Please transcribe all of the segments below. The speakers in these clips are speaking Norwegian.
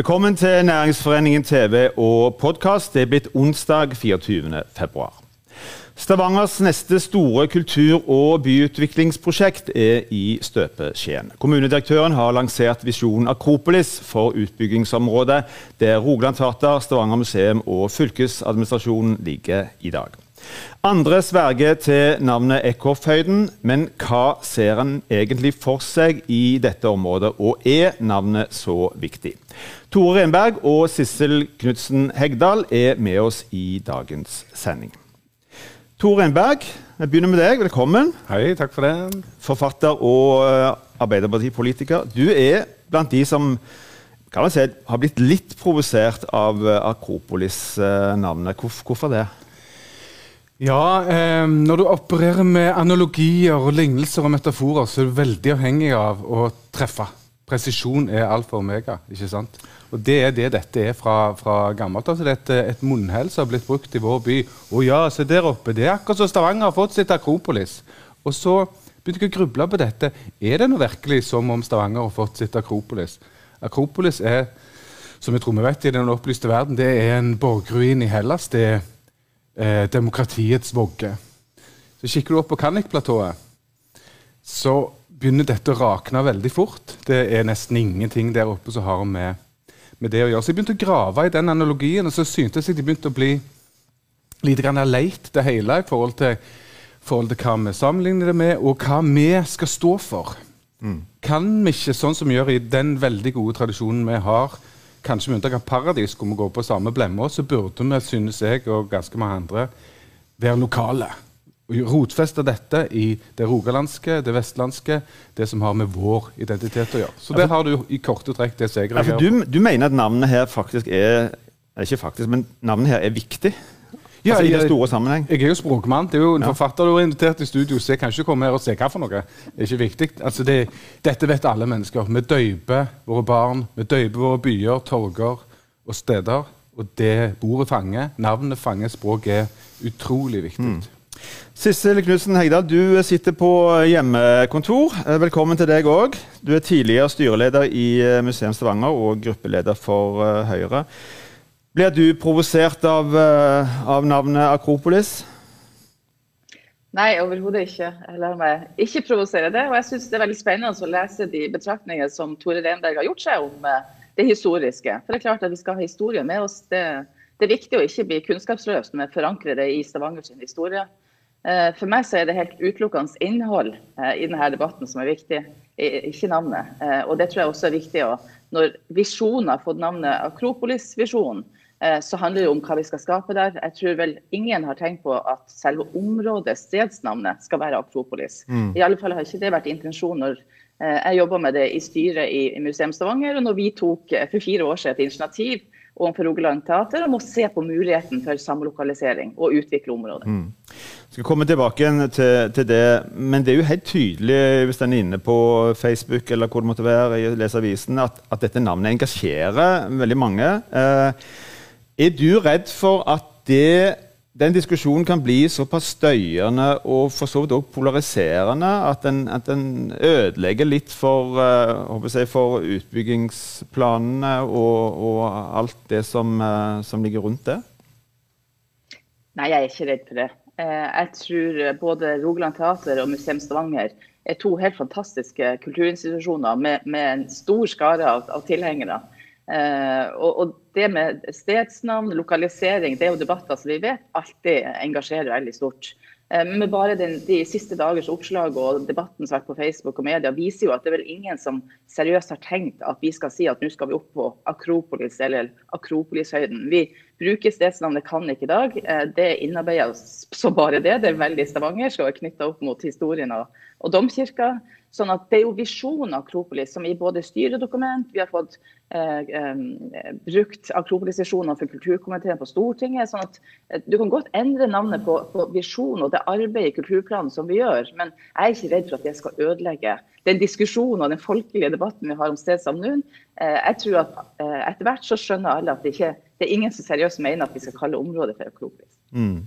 Velkommen til Næringsforeningen TV og podkast. Det er blitt onsdag 24. februar. Stavangers neste store kultur- og byutviklingsprosjekt er i støpeskjeen. Kommunedirektøren har lansert visjonen Akropolis for utbyggingsområdet, der Rogaland Teater, Stavanger museum og fylkesadministrasjonen ligger i dag. Andre sverger til navnet Ekorfhøyden, men hva ser en egentlig for seg i dette området, og er navnet så viktig? Tore Renberg og Sissel Knutsen Hegdal er med oss i dagens sending. Tore Renberg, jeg begynner med deg. Velkommen. Hei, takk for det. Forfatter og uh, Arbeiderpartipolitiker. Du er blant de som kan man si, har blitt litt provosert av uh, Akropolis-navnet. Hvorfor, hvorfor det? Ja, eh, når du opererer med analogier og lignelser og metaforer, så er du veldig avhengig av å treffe. Presisjon er alfa og omega. ikke sant? Og Det er det dette er fra, fra gammelt. Altså, det er et, et munnhell som har blitt brukt i vår by. Å ja, se der oppe. Det er akkurat som Stavanger har fått sitt Akropolis. Og så begynte jeg å gruble på dette. Er det nå virkelig som om Stavanger har fått sitt Akropolis? Akropolis er, som jeg tror vi vet i den opplyste verden, det er en borgruin i Hellas. det er eh, demokratiets vogge. Så Kikker du opp på Kannik-platået, så begynner dette å rakne veldig fort. Det er nesten ingenting der oppe som har med, med det å gjøre. Så jeg begynte å grave i den analogien, og så syntes jeg de begynte å bli litt leit, det hele, i forhold til, forhold til hva vi sammenligner det med, og hva vi skal stå for. Mm. Kan vi ikke, sånn som vi gjør i den veldig gode tradisjonen vi har, kanskje med unntak av Paradis, hvor vi går på samme blemmer, så burde vi, synes jeg og ganske mange andre, være lokale. Og Rotfeste dette i det rogalandske, det vestlandske, det som har med vår identitet å gjøre. Så der har du i korte trekk det som jeg reagerer. Du, du mener at navnet her faktisk er Ikke faktisk, men navnet her er viktig? Ja, altså, i det store sammenheng. Jeg er jo språkmann. Det er jo en ja. forfatter du har invitert i studio, så jeg kan ikke komme her og se hva for noe. Det er ikke viktig. Altså, det, dette vet alle mennesker. Vi døyper våre barn, vi døyper våre byer, torger og steder. Og det bordet fanger, navnet fanger, språket er utrolig viktig. Mm. Sissel Knutsen Hegdal, du sitter på hjemmekontor. Eh, velkommen til deg òg. Du er tidligere styreleder i eh, Museum Stavanger og gruppeleder for eh, Høyre. Blir du provosert av, eh, av, navnet Akropolis? Nei, overhodet ikke. Jeg lar meg ikke provosere det. Og jeg syns det er veldig spennende å lese de betraktninger som Tore Renberg har gjort seg om eh, det historiske. For det er klart at vi skal ha historie med oss. Det, det er viktig å ikke bli kunnskapsløs, men forankre det i Stavanger sin historie. Eh, for meg så er det helt utelukkende innhold i denne debatten som er viktig, ikke navnet. Og det tror jeg også er viktig. Når visjonen har fått navnet Akropolis-visjonen, så handler det om hva vi skal skape der. Jeg tror vel ingen har tenkt på at selve området, stedsnavnet, skal være Akropolis. Mm. I alle fall har ikke det vært intensjonen når eh, jeg jobba med det i styret i, Museum Stavanger, og når vi tok eh, for fire år siden et initiativ overfor Rogaland Teater om å se på muligheten for samlokalisering og utvikle området. Mm. Jeg skal komme tilbake til, til, det, men det er jo helt tydelig hvis en er inne på Facebook eller hvor det måtte være, leser avisen, at, at dette navnet engasjerer veldig mange. Eh, er du redd for at det, den diskusjonen kan bli såpass støyende og for så vidt òg polariserende at den, at den ødelegger litt for, uh, si, for utbyggingsplanene og, og, alt det som, uh, som, ligger rundt det? Nei, jeg er ikke redd for det. Uh, jeg tror både Rogaland Teater og Museum Stavanger er to helt fantastiske kulturinstitusjoner med, med en stor skare av, av tilhengere. Uh, og, det med stedsnavn, lokalisering, det er jo debatter som vi vet alltid engasjerer veldig stort. Uh, men bare den, de siste dagers oppslag og debatten som har vært på Facebook og media, viser jo at det er vel ingen som seriøst har tenkt at vi skal si at nå skal vi opp på Akropolis eller Akropolishøyden. Vi bruker stedsnavnet kan ikke i dag. Uh, det er innarbeida som bare det. Det er veldig Stavanger, og er knytta opp mot historien og, og domkirka. Sånn at Det er jo visjonen av Akropolis som i både styredokument, vi har fått eh, eh, brukt Akropolis-visjoner for kulturkomiteen på Stortinget. sånn at eh, Du kan godt endre navnet på, på visjonen og det arbeidet i kulturplanen som vi gjør, men jeg er ikke redd for at det skal ødelegge den diskusjonen og den folkelige debatten vi har om stedsnavn nå. Eh, jeg tror at eh, etter hvert så skjønner alle at det, ikke, det er ingen som seriøst mener at vi skal kalle området for Akropolis. Mm.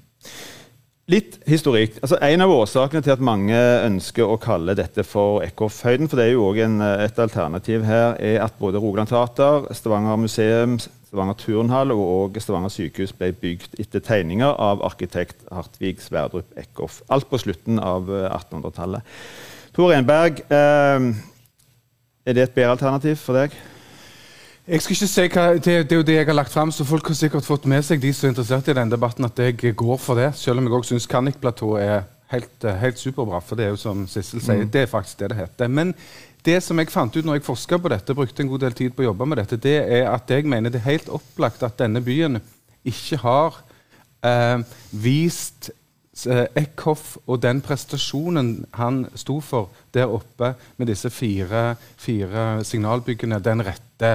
Litt historikk. Altså, en av årsakene til at mange ønsker å kalle dette for Eckhoff-høyden, for det er jo også et alternativ her, er at både Rogaland Teater, Stavanger museum, Stavanger turnhall og Stavanger sykehus ble bygd etter tegninger av arkitekt Hartvig Sverdrup Eckhoff. Alt på slutten av 1800-tallet. Tor Enberg, eh, er det et bedre alternativ for deg? Jeg skal ikke si hva, det, det, er jo det jeg har lagt fram, så folk har sikkert fått med seg de som er interessert i den debatten, at jeg går for det. Selv om jeg òg syns Kannik-platået er helt, eh, helt, superbra. For det er jo som Sissel sier, mm. det er faktisk det det heter. Men det som jeg fant ut når jeg forska på dette, brukte en god del tid på å jobbe med dette, det er at jeg mener det er helt opplagt at denne byen ikke har eh, vist eh, Eckhoff og den prestasjonen han sto for der oppe med disse fire, fire signalbyggene, den rette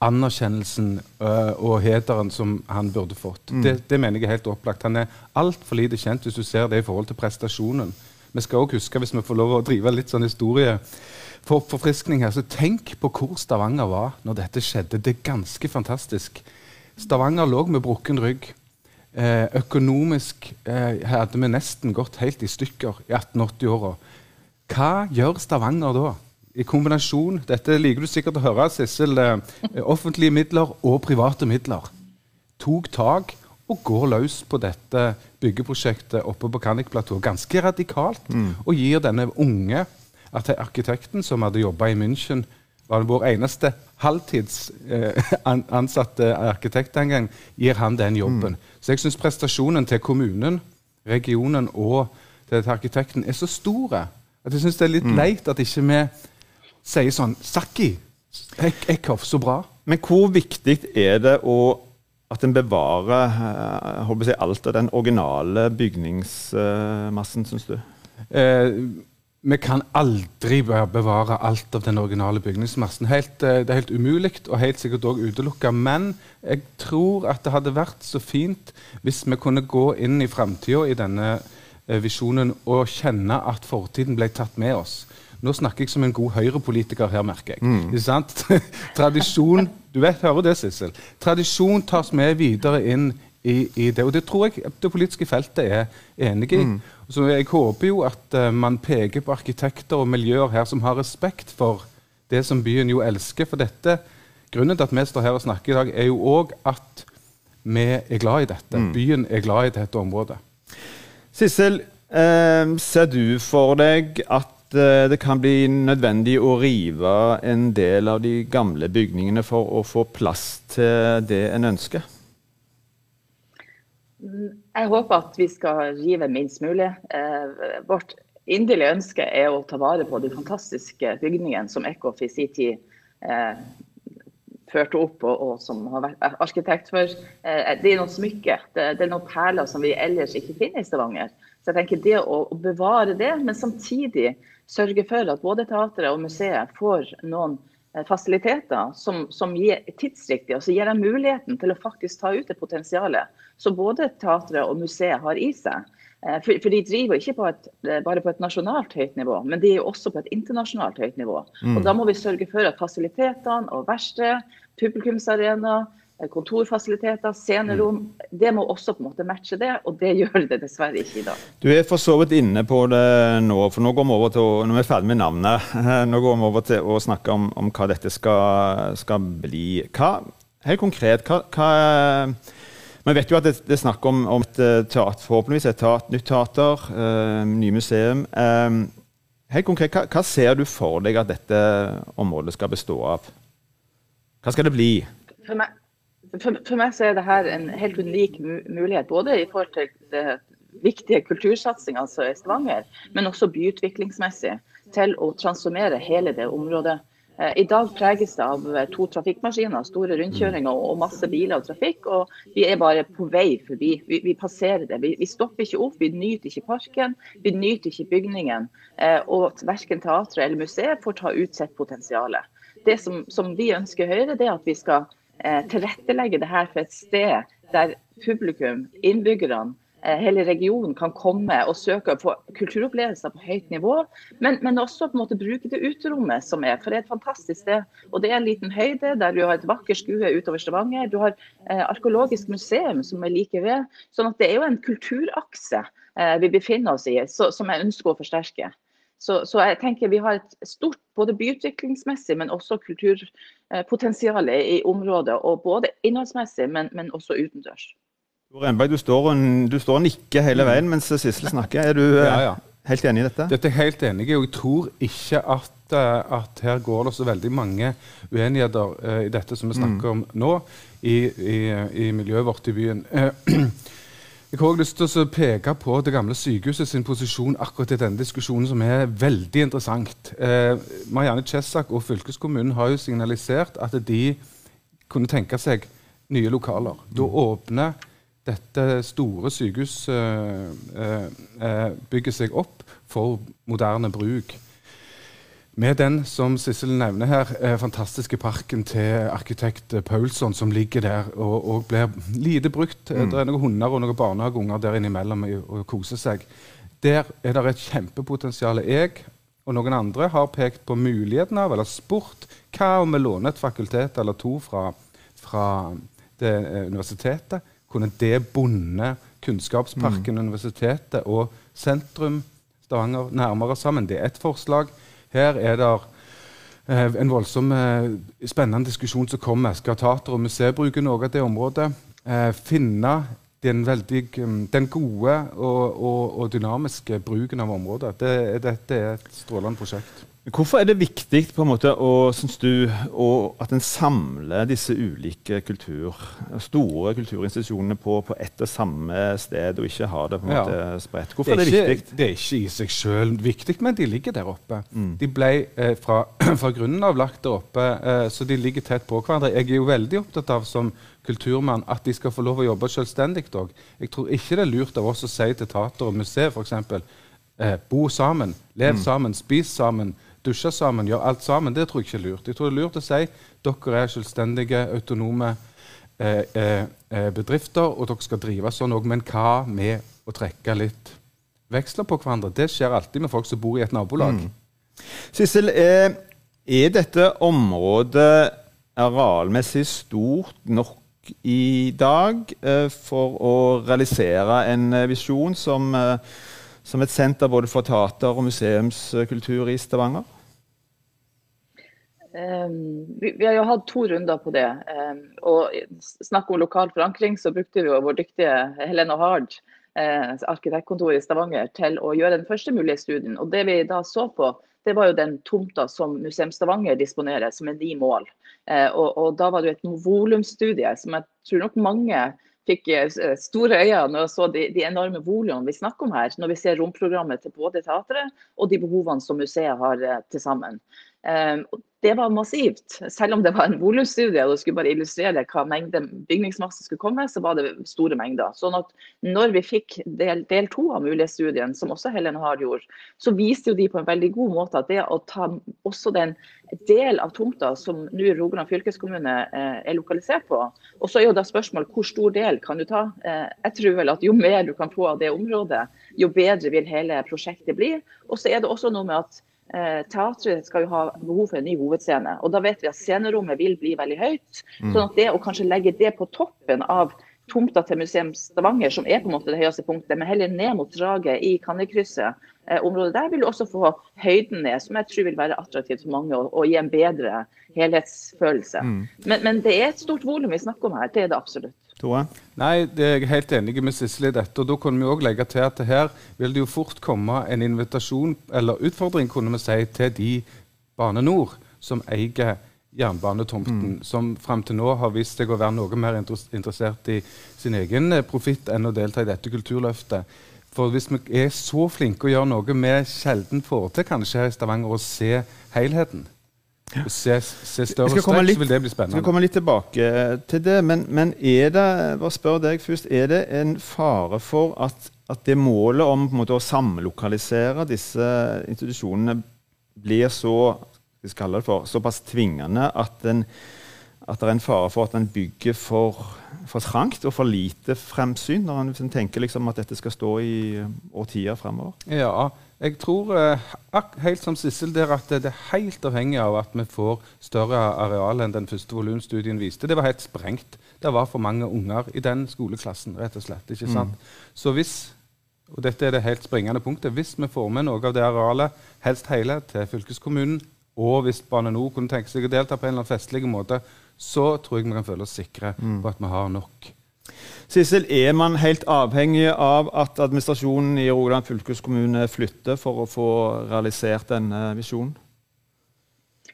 anerkjennelsen uh, og hederen som han burde fått. Mm. Det, det, mener jeg er helt opplagt. Han er altfor lite kjent hvis du ser det i forhold til prestasjonen. Vi skal også huske, hvis vi får lov å drive litt sånn historie for forfriskning her, så tenk på hvor Stavanger var når dette skjedde. Det er ganske fantastisk. Stavanger lå med brukken rygg. Eh, økonomisk eh, hadde vi nesten gått helt i stykker i 1880-åra. Hva gjør Stavanger da? I kombinasjon Dette liker du sikkert å høre, Sissel. Eh, offentlige midler og private midler. Tok tak og går løs på dette byggeprosjektet oppe på Kannikplatået. Ganske radikalt. Mm. Og gir denne unge arkitekten som hadde jobba i München, var vår eneste halvtidsansatte eh, arkitekt den gang, gir han den jobben. Mm. Så jeg syns prestasjonen til kommunen, regionen og til arkitekten er så store at jeg syns det er litt mm. leit at ikke vi sier sånn Sakki, Eckhoff, så bra. Men hvor viktig er det å, at en bevarer uh, si, alt av den originale bygningsmassen, syns du? Eh, vi kan aldri bevare alt av den originale bygningsmassen. Helt, eh, det er helt umulig og helt sikkert òg utelukka. Men jeg tror at det hadde vært så fint hvis vi kunne gå inn i framtida i denne eh, visjonen og kjenne at fortiden ble tatt med oss. Nå snakker jeg som en god høyrepolitiker her, merker jeg. Mm. Ikke sant? Tradisjon Du vet, hører det, Sissel? Tradisjon tas med videre inn i, i, det. Og det tror jeg det politiske feltet er enig i. Mm. Så jeg håper jo at uh, man peker på arkitekter og miljøer her som har respekt for det som byen jo elsker. For dette, grunnen til at vi står her og snakker i dag, er jo òg at vi er glad i dette. Mm. Byen er glad i dette området. Sissel, eh, ser du for deg at Eh, det kan bli nødvendig å rive en del av de gamle bygningene for å få plass til det en ønsker? Jeg håper at vi skal rive minst mulig. Eh, vårt inderlige ønske er å ta vare på de fantastiske bygningene som Eckhoff i sin tid eh, førte opp, og, og, som har vært arkitekt for. Det er noen smykker, det, det, er noen perler som vi ellers ikke finner i Stavanger. Så jeg tenker det å bevare det, men samtidig sørge for at både teatret og museet får noen eh, fasiliteter som, som gir tidsriktig, og så gir dem muligheten til å faktisk ta ut det potensialet som både teatret og museet har i seg. Eh, for, for, de driver ikke på et, eh, bare på et nasjonalt høyt nivå, men de er også på et internasjonalt høyt nivå. Mm. Og Da må vi sørge for at fasilitetene og verksted, publikumsarena, Eh, kontorfasiliteter, scenerom. Mm. Det må også på en måte matche det, og det gjør det dessverre ikke i dag. Du er for så vidt inne på det nå, for nå går vi over til å, når vi er ferdig med navnet, nå går vi over til å snakke om, om hva dette skal, skal bli. Hva, helt konkret, hva, hva vi vet jo at det, det er snakk om, om et eh, teater, forhåpentligvis et teater, nytt teater, øh, ny museum. Um, helt konkret, hva, hva, ser du for deg at dette området skal bestå av? Hva skal det bli? For meg, for, for, meg så er dette en helt unik mulighet, både i forhold til det viktige kultursatsinga altså i Stavanger, men også byutviklingsmessig, til å transformere hele det området. Eh, I dag preges det av eh, to trafikkmaskiner, store rundkjøringer og masse biler og trafikk. Og vi er bare på vei forbi. Vi, vi passerer det. Vi, vi, stopper ikke opp, vi nyter ikke parken, vi nyter ikke bygningen. Eh, og verken teatret eller museet får ta ut sitt potensial. Det som, som vi ønsker Høyre, det er at vi skal tilrettelegge det her for et sted der publikum, innbyggerne, hele regionen kan komme og søke på kulturopplevelser på høyt nivå, men, men, også på en måte bruke det uterommet som er. For det er et fantastisk sted. Og det er en liten høyde der du har et vakkert skue utover Stavanger. Du har eh, arkeologisk museum som er like ved. sånn at det er jo en kulturakse eh, vi befinner oss i, så, som jeg ønsker å forsterke. Så, så, jeg tenker vi har et stort både byutviklingsmessig, men også kulturpotensial i området. og Både innholdsmessig, men, men også utendørs. Renberg, du står, du står og nikker hele veien mens Sissel snakker. Er du ja, ja. helt enig i dette? Dette er helt enig i, og jeg tror ikke at, eh, at, her går det så veldig mange uenigheter uh, i dette som vi snakker mm. om nå, i, i, i, miljøet vårt i byen. Uh, Jeg har også lyst til å peke på det gamle sykehuset sin posisjon akkurat i denne diskusjonen, som er veldig interessant. Eh, Marianne Chesak og fylkeskommunen har jo signalisert at de kunne tenke seg nye lokaler. Da åpner dette store sykehusbygget eh, eh, seg opp for moderne bruk. Med den som Sissel nevner her, eh, fantastiske parken til arkitekt Paulsson som ligger der og, og blir lite brukt. Mm. Det er noen hunder og noen barnehageunger der innimellom og koser seg. Der er det et kjempepotensial. Jeg og noen andre har pekt på muligheten av, eller spurt, hva om vi låner et fakultet eller to fra, fra det eh, universitetet? Kunne det bunde Kunnskapsparken, mm. universitetet og sentrum Stavanger nærmere sammen? Det er ett forslag. Her er det eh, en voldsom eh, spennende diskusjon som kommer. Skal teater og museet bruke noe av det området? Eh, finne den, veldig, mm, den gode og, og, og, dynamiske bruken av området. Det, dette er et strålende prosjekt. Hvorfor er det viktig på en måte, å, synes du, å, at en samler disse ulike kultur, store kulturinstitusjonene på, på ett og samme sted, og ikke har det på en ja. måte spredt? Hvorfor det er, er, det viktig? Det er ikke i seg selv viktig, men de ligger der oppe. Mm. De ble eh, fra, fra, grunnen av lagt der oppe, eh, så de ligger tett på hverandre. Jeg er jo veldig opptatt av som kulturmann at de skal få lov å jobbe selvstendig òg. Jeg tror ikke det er lurt av oss å si til teater og museer f.eks. Eh, bo sammen, lev mm. sammen, spis sammen dusje sammen, gjøre alt sammen, det tror jeg ikke er lurt. Jeg tror det er lurt å si dere er selvstendige, autonome eh, eh, eh, bedrifter, og dere skal drive sånn òg. Men hva med å trekke litt veksler på hverandre? Det skjer alltid med folk som bor i et nabolag. Mm. Sissel, er, er dette området arealmessig stort nok i dag eh, for å realisere en eh, visjon som eh, som et senter både for teater- og museumskultur i Stavanger? Um, vi, vi, har jo hatt to runder på det. Um, og Snakk om lokal forankring, så brukte vi jo vår dyktige Helena Hard, eh, arkitektkontoret i Stavanger, til å gjøre den første mulige studien. Og Det vi da så på, det var jo den tomta som Museum Stavanger disponerer, som er ni mål. Eh, og, og, Da var det jo et volumstudie som jeg tror nok mange fikk eh, store øyne og så de, de enorme volumene vi snakker om her, når vi ser romprogrammet til både teatret og de behovene som museet har eh, til sammen. Um, det var massivt. Selv om det var en volumstudie og det skulle bare illustrere hva mengde bygningsmasse skulle komme, så var det store mengder. Sånn at når vi fikk del, del to av mulighetsstudien, som også Helen har gjort, så viste jo de på en veldig god måte at det å ta også den del av tomta som nå Rogaland fylkeskommune eh, er lokalisert på, og så er jo da spørsmålet hvor stor del kan du ta? Eh, jeg tror vel at jo mer du kan få av det området, jo bedre vil hele prosjektet bli. Og så er det også noe med at Eh, teatret skal jo ha behov for en ny hovedscene. og Da vet vi at scenerommet vil bli veldig høyt. Mm. sånn at det å kanskje legge det på toppen av tomta til Museum Stavanger, som er på en måte det høyeste punktet, men heller ned mot draget i Kannekrysset. eh, området der vil du også få høyden ned, som jeg tror vil være attraktivt for mange og, og gi en bedre helhetsfølelse. Mm. Men, men, det er et stort volum vi snakker om her, det er det absolutt. Tore? Nei, det er jeg helt enig med Sissel i dette. og Da kunne vi også legge til at her vil det jo fort komme en invitasjon, eller utfordring, kunne vi si, til de Bane Nor som eier jernbanetomten, mm. som fram til nå har vist seg å være noe mer interessert i sin egen eh, profitt enn å delta i dette kulturløftet. For hvis vi er så flinke å gjøre noe vi sjelden får til kanskje her i Stavanger, å se helheten, Se, se større strekk, litt, så vil det bli spennende. Skal komme litt tilbake til det. Men, men er det bare spør deg først, er det en fare for at, at det målet om måte, å samlokalisere disse institusjonene blir så vi skal det for, såpass tvingende at, en, at det er en fare for at en bygger for, for trangt og for lite fremsyn, når en liksom tenker liksom at dette skal stå i årtier fremover? Ja, jeg tror eh, helt som Sissel der, at det er helt avhengig av at vi får større areal enn den første volumstudien viste. Det var helt sprengt. Det var for mange unger i den skoleklassen. rett og slett, ikke sant? Mm. Så hvis og dette er det helt springende punktet, hvis vi får med noe av det arealet, helst hele, til fylkeskommunen, og hvis Bane NOR kunne tenke seg å delta på en eller annen festlig måte, så tror jeg vi kan føle oss sikre mm. på at vi har nok. Sissel, er man helt avhengig av at administrasjonen i Rogaland fylkeskommune flytter for å få realisert denne visjonen?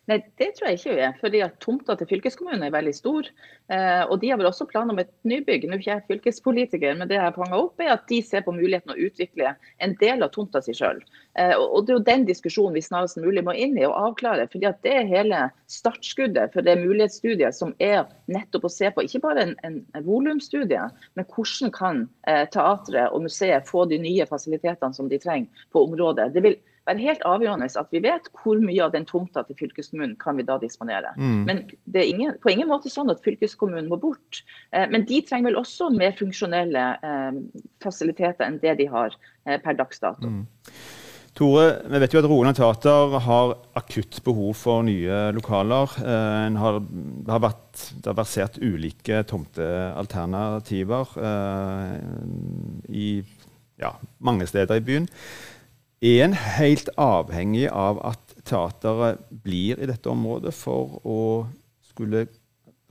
Nei, Det tror jeg ikke vi er. fordi at Tomta til fylkeskommunen er veldig stor. Eh, og De har vel også planer om et nybygg. Nå er ikke jeg fylkespolitiker, men det jeg har opp er at de ser på muligheten å utvikle en del av tomta si sjøl. Eh, og Det er jo den diskusjonen vi snarest mulig må inn i og avklare. fordi at Det er hele startskuddet for det mulighetsstudiet som er nettopp å se på ikke bare en, en volumstudie, men hvordan kan eh, teatret og museet få de nye fasilitetene som de trenger på området. Det vil være helt avgjørende at vi vet hvor mye av den tomta til fylkeskommunen kan vi da disponere. Mm. Men det er ingen, på ingen måte sånn at fylkeskommunen må bort. Eh, men de trenger vel også mer funksjonelle eh, fasiliteter enn det de har eh, per dags dato. Mm. Tore, vi vet jo at Rogaland Teater har akutt behov for nye lokaler. Eh, har, det, har vært, det har versert ulike tomtealternativer eh, i ja, mange steder i byen. Er en helt avhengig av at teateret blir i dette området for å skulle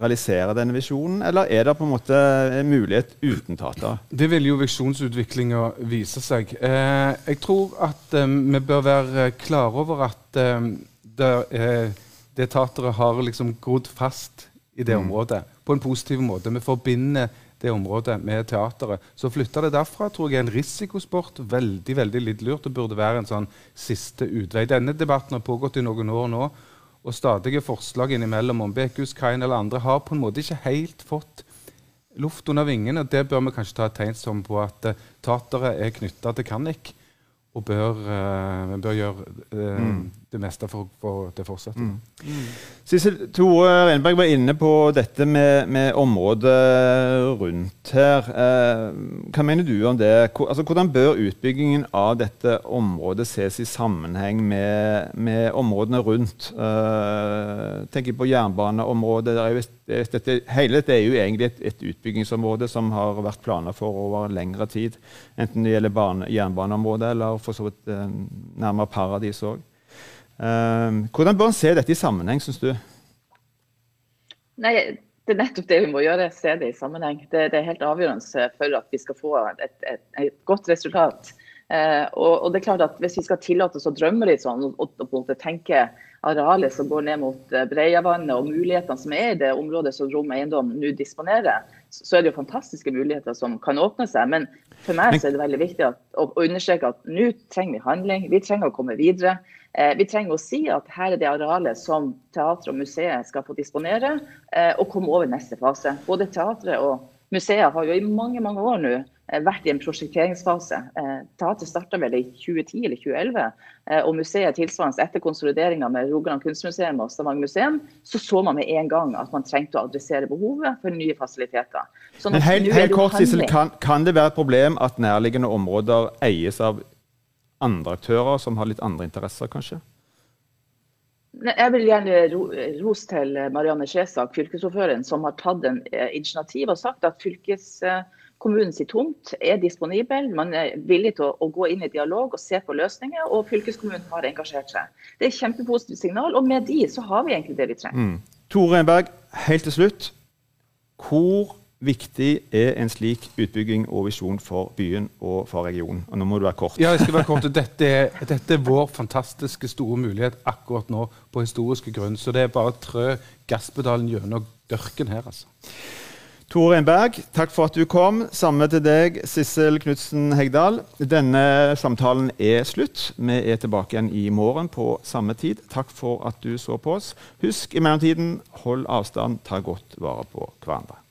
realisere denne visjonen, eller er det på en måte en mulighet uten teater? Det vil jo visjonsutviklinga vise seg. Eh, jeg tror at eh, vi bør være klar over at eh, det, eh, det teateret har liksom grodd fast i det mm. området på en positiv måte. Vi forbinder det området med teateret. Så flytta det derfra tror jeg er en risikosport. Veldig veldig litt lurt. Det burde være en sånn siste utvei. Denne debatten har pågått i noen år nå. Og stadige forslag innimellom om Bekehus, eller andre har på en måte ikke helt fått luft under vingene. Det bør vi kanskje ta et tegn som på at uh, teateret er knytta til Kannik og bør, uh, bør gjøre uh, mm. Det meste for, for det fortsetter. Mm. Mm. Sissel, Tore Renberg var inne på dette med, med området rundt her. Eh, hva mener du om det? Altså, hvordan bør utbyggingen av dette området ses i sammenheng med, med områdene rundt? Eh, tenker på jernbaneområdet. Dette, hele dette er jo egentlig et, et, utbyggingsområde som har vært planer for over lengre tid. Enten det gjelder jernbaneområdet eller for så vidt eh, nærmere Paradis òg. Uh, hvordan bør en se dette i sammenheng, syns du? Nei, Det er nettopp det vi må gjøre, se det i sammenheng. Det, det er helt avgjørende for at vi skal få et, et, et godt resultat. Uh, og, og, det er klart at Hvis vi skal tillate oss å drømme litt sånn, og, og, måte tenke arealet som går ned mot uh, Breiavannet og mulighetene som er i det området som Rom Eiendom nå disponerer, så, så er det jo fantastiske muligheter som kan åpne seg. Men for meg så er det veldig viktig at, å, understreke at nå trenger vi handling. Vi trenger å komme videre. Eh, vi trenger å si at her er det arealet som teatret og museet skal få disponere, eh, og komme over neste fase. Både teatret og museet har jo i mange mange år nå eh, vært i en prosjekteringsfase. Teatret starta vel i 2010 eller 2011, og museet tilsvarende etter konsolideringa med Rogaland kunstmuseum og Stavanger museum, så så man med en gang at man trengte å adressere behovet for nye fasiliteter. Sånn Men helt, helt kort, Sissel, kan, kan det være et problem at nærliggende områder eies av andre aktører som har litt andre interesser, kanskje? Jeg vil gjerne rose til Marianne Skjesak, fylkesordføreren, som har tatt en eh, initiativ og sagt at fylkeskommunens tomt er disponibel. Man er villig til å, gå inn i dialog og se på løsninger, og fylkeskommunen har engasjert seg. Det er et kjempepositivt signal, og med de så har vi egentlig det vi trenger. Mm. Tore Enberg, helt til slutt. Hvor viktig er en slik utbygging og visjon for byen og for regionen? Og nå må du være kort. Ja, jeg skal være kort. Dette er, dette er vår fantastiske store mulighet akkurat nå på historiske grunn. Så det er bare å trø gasspedalen gjennom dørken her, altså. Tore Berg, takk for at du kom. Samme til deg, Sissel Knutsen Hegdal. Denne samtalen er slutt. Vi er tilbake igjen i morgen på samme tid. Takk for at du så på oss. Husk i mellomtiden, hold avstand, ta godt vare på hverandre.